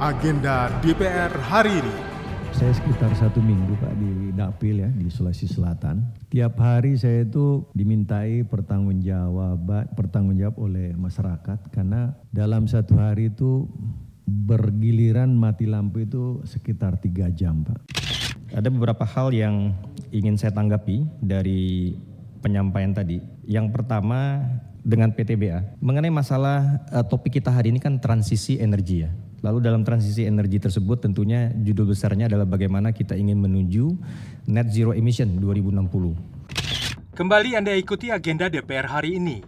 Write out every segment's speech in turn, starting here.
agenda DPR hari ini. Saya sekitar satu minggu Pak di Dapil ya di Sulawesi Selatan. Tiap hari saya itu dimintai pertanggungjawaban pertanggungjawab oleh masyarakat karena dalam satu hari itu bergiliran mati lampu itu sekitar tiga jam Pak. Ada beberapa hal yang ingin saya tanggapi dari penyampaian tadi. Yang pertama dengan PTBA mengenai masalah uh, topik kita hari ini kan transisi energi ya. Lalu dalam transisi energi tersebut tentunya judul besarnya adalah bagaimana kita ingin menuju net zero emission 2060. Kembali Anda ikuti agenda DPR hari ini.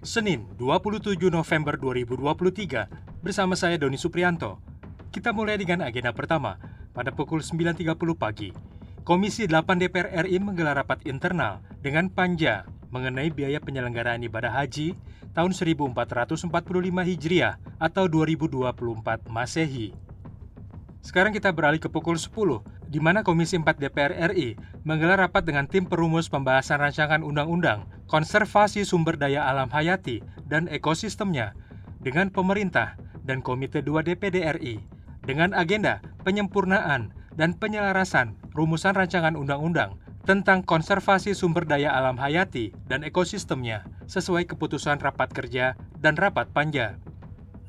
Senin, 27 November 2023 bersama saya Doni Suprianto. Kita mulai dengan agenda pertama. Pada pukul 9.30 pagi, Komisi 8 DPR RI menggelar rapat internal dengan Panja mengenai biaya penyelenggaraan ibadah haji tahun 1445 Hijriah atau 2024 Masehi. Sekarang kita beralih ke pukul 10, di mana Komisi 4 DPR RI menggelar rapat dengan tim perumus pembahasan rancangan undang-undang konservasi sumber daya alam hayati dan ekosistemnya dengan pemerintah dan Komite 2 DPD RI dengan agenda penyempurnaan dan penyelarasan rumusan rancangan undang-undang tentang konservasi sumber daya alam hayati dan ekosistemnya sesuai keputusan rapat kerja dan rapat panja.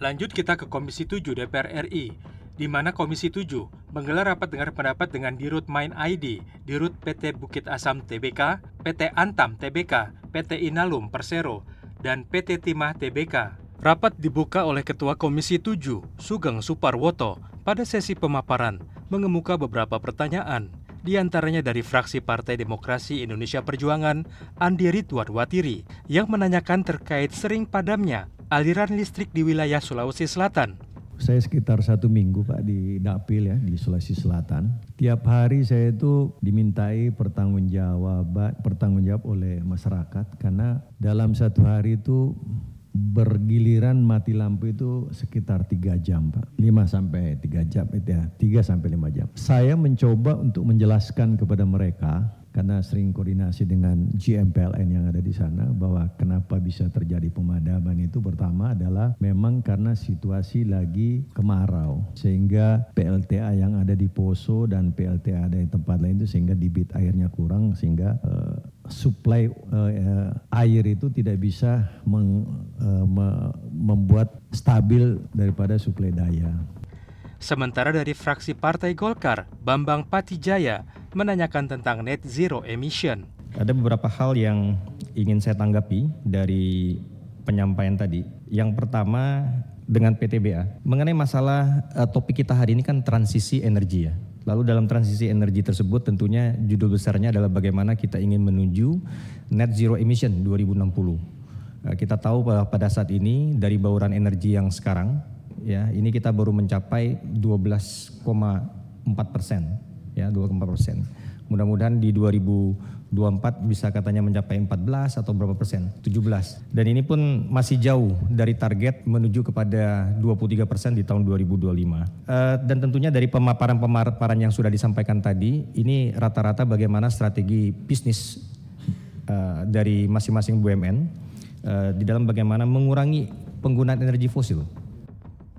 Lanjut kita ke Komisi 7 DPR RI, di mana Komisi 7 menggelar rapat dengar pendapat dengan Dirut Main ID, Dirut PT Bukit Asam TBK, PT Antam TBK, PT Inalum Persero, dan PT Timah TBK. Rapat dibuka oleh Ketua Komisi 7, Sugeng Suparwoto, pada sesi pemaparan, mengemuka beberapa pertanyaan di antaranya dari fraksi Partai Demokrasi Indonesia Perjuangan, Andi Ridwan Watiri, yang menanyakan terkait sering padamnya aliran listrik di wilayah Sulawesi Selatan. Saya sekitar satu minggu Pak di Dapil ya di Sulawesi Selatan. Tiap hari saya itu dimintai pertanggungjawaban pertanggungjawab oleh masyarakat karena dalam satu hari itu bergiliran mati lampu itu sekitar tiga jam Pak. 5 sampai 3 jam itu ya, 3 sampai 5 jam. Saya mencoba untuk menjelaskan kepada mereka karena sering koordinasi dengan GMPLN yang ada di sana bahwa kenapa bisa terjadi pemadaman itu pertama adalah memang karena situasi lagi kemarau sehingga PLTA yang ada di Poso dan PLTA ada di tempat lain itu sehingga debit airnya kurang sehingga uh, supply uh, air itu tidak bisa meng, uh, me, membuat stabil daripada suplai daya. Sementara dari fraksi Partai Golkar, Bambang Patijaya menanyakan tentang net zero emission. Ada beberapa hal yang ingin saya tanggapi dari penyampaian tadi. Yang pertama dengan PTBA mengenai masalah uh, topik kita hari ini kan transisi energi ya. Lalu dalam transisi energi tersebut tentunya judul besarnya adalah bagaimana kita ingin menuju net zero emission 2060. Uh, kita tahu bahwa pada saat ini dari bauran energi yang sekarang ya ini kita baru mencapai 12,4 persen ya 2,4 persen. Mudah-mudahan di 2024 bisa katanya mencapai 14 atau berapa persen? 17. Dan ini pun masih jauh dari target menuju kepada 23 persen di tahun 2025. Uh, eh, dan tentunya dari pemaparan-pemaparan yang sudah disampaikan tadi, ini rata-rata bagaimana strategi bisnis uh, dari masing-masing BUMN uh, di dalam bagaimana mengurangi penggunaan energi fosil.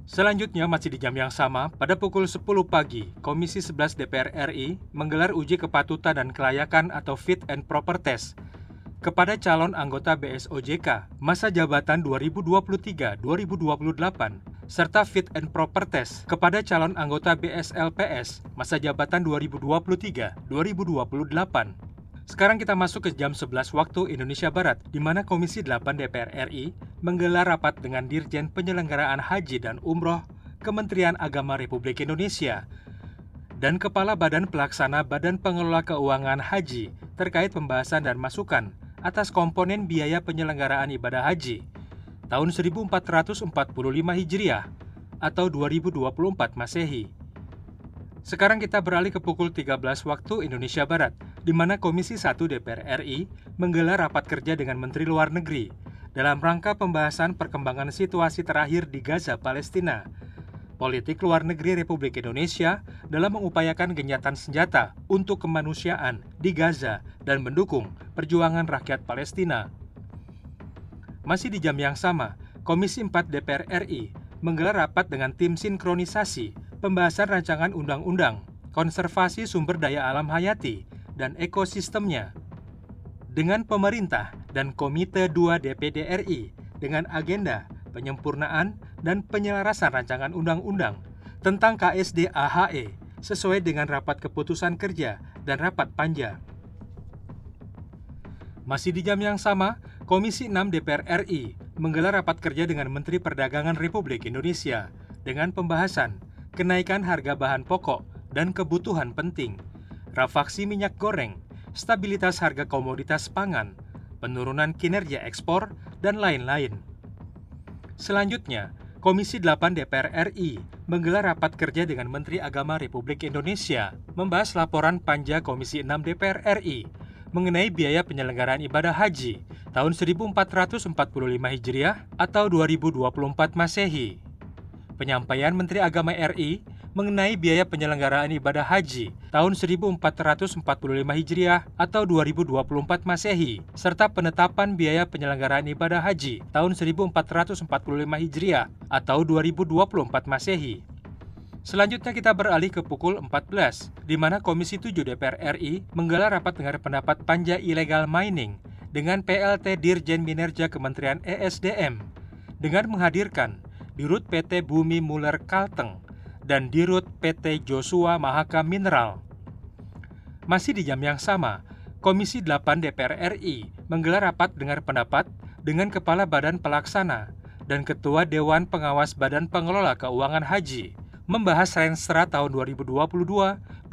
Selanjutnya masih di jam yang sama, pada pukul 10 pagi, Komisi 11 DPR RI menggelar uji kepatutan dan kelayakan atau fit and proper test kepada calon anggota BSOJK masa jabatan 2023-2028 serta fit and proper test kepada calon anggota BSLPS masa jabatan 2023-2028. Sekarang kita masuk ke jam 11 waktu Indonesia Barat, di mana Komisi 8 DPR RI menggelar rapat dengan Dirjen Penyelenggaraan Haji dan Umroh Kementerian Agama Republik Indonesia dan Kepala Badan Pelaksana Badan Pengelola Keuangan Haji terkait pembahasan dan masukan atas komponen biaya penyelenggaraan ibadah haji tahun 1445 Hijriah atau 2024 Masehi. Sekarang kita beralih ke pukul 13 waktu Indonesia Barat, di mana Komisi 1 DPR RI menggelar rapat kerja dengan Menteri Luar Negeri dalam rangka pembahasan perkembangan situasi terakhir di Gaza, Palestina. Politik luar negeri Republik Indonesia dalam mengupayakan gencatan senjata untuk kemanusiaan di Gaza dan mendukung perjuangan rakyat Palestina. Masih di jam yang sama, Komisi 4 DPR RI menggelar rapat dengan tim sinkronisasi pembahasan rancangan undang-undang konservasi sumber daya alam hayati dan ekosistemnya dengan pemerintah dan Komite 2 DPD RI dengan agenda penyempurnaan dan penyelarasan rancangan undang-undang tentang KSD AHE sesuai dengan rapat keputusan kerja dan rapat panja. Masih di jam yang sama, Komisi 6 DPR RI menggelar rapat kerja dengan Menteri Perdagangan Republik Indonesia dengan pembahasan kenaikan harga bahan pokok dan kebutuhan penting, rafaksi minyak goreng, stabilitas harga komoditas pangan, penurunan kinerja ekspor, dan lain-lain. Selanjutnya, Komisi 8 DPR RI menggelar rapat kerja dengan Menteri Agama Republik Indonesia membahas laporan panja Komisi 6 DPR RI mengenai biaya penyelenggaraan ibadah haji tahun 1445 Hijriah atau 2024 Masehi. Penyampaian Menteri Agama RI mengenai biaya penyelenggaraan ibadah haji tahun 1445 Hijriah atau 2024 Masehi, serta penetapan biaya penyelenggaraan ibadah haji tahun 1445 Hijriah atau 2024 Masehi. Selanjutnya kita beralih ke pukul 14, di mana Komisi 7 DPR RI menggelar rapat dengar pendapat panja ilegal mining dengan PLT Dirjen Minerja Kementerian ESDM dengan menghadirkan Dirut PT Bumi Muller Kalteng dan Dirut PT Joshua Mahaka Mineral. Masih di jam yang sama, Komisi 8 DPR RI menggelar rapat dengar pendapat dengan Kepala Badan Pelaksana dan Ketua Dewan Pengawas Badan Pengelola Keuangan Haji membahas Renstra tahun 2022-2027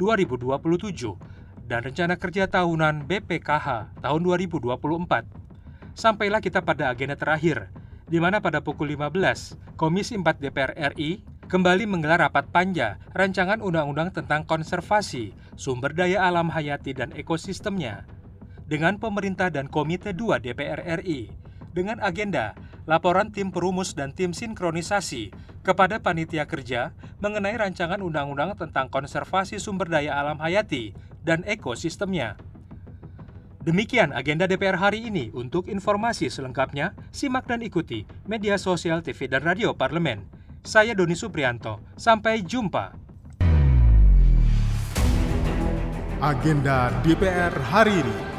dan rencana kerja tahunan BPKH tahun 2024. Sampailah kita pada agenda terakhir, di mana pada pukul 15, Komisi 4 DPR RI kembali menggelar rapat panja rancangan undang-undang tentang konservasi sumber daya alam hayati dan ekosistemnya dengan pemerintah dan Komite 2 DPR RI dengan agenda laporan tim perumus dan tim sinkronisasi kepada panitia kerja mengenai rancangan undang-undang tentang konservasi sumber daya alam hayati dan ekosistemnya. Demikian agenda DPR hari ini. Untuk informasi selengkapnya, simak dan ikuti media sosial TV dan radio parlemen. Saya Doni Suprianto. Sampai jumpa. Agenda DPR hari ini.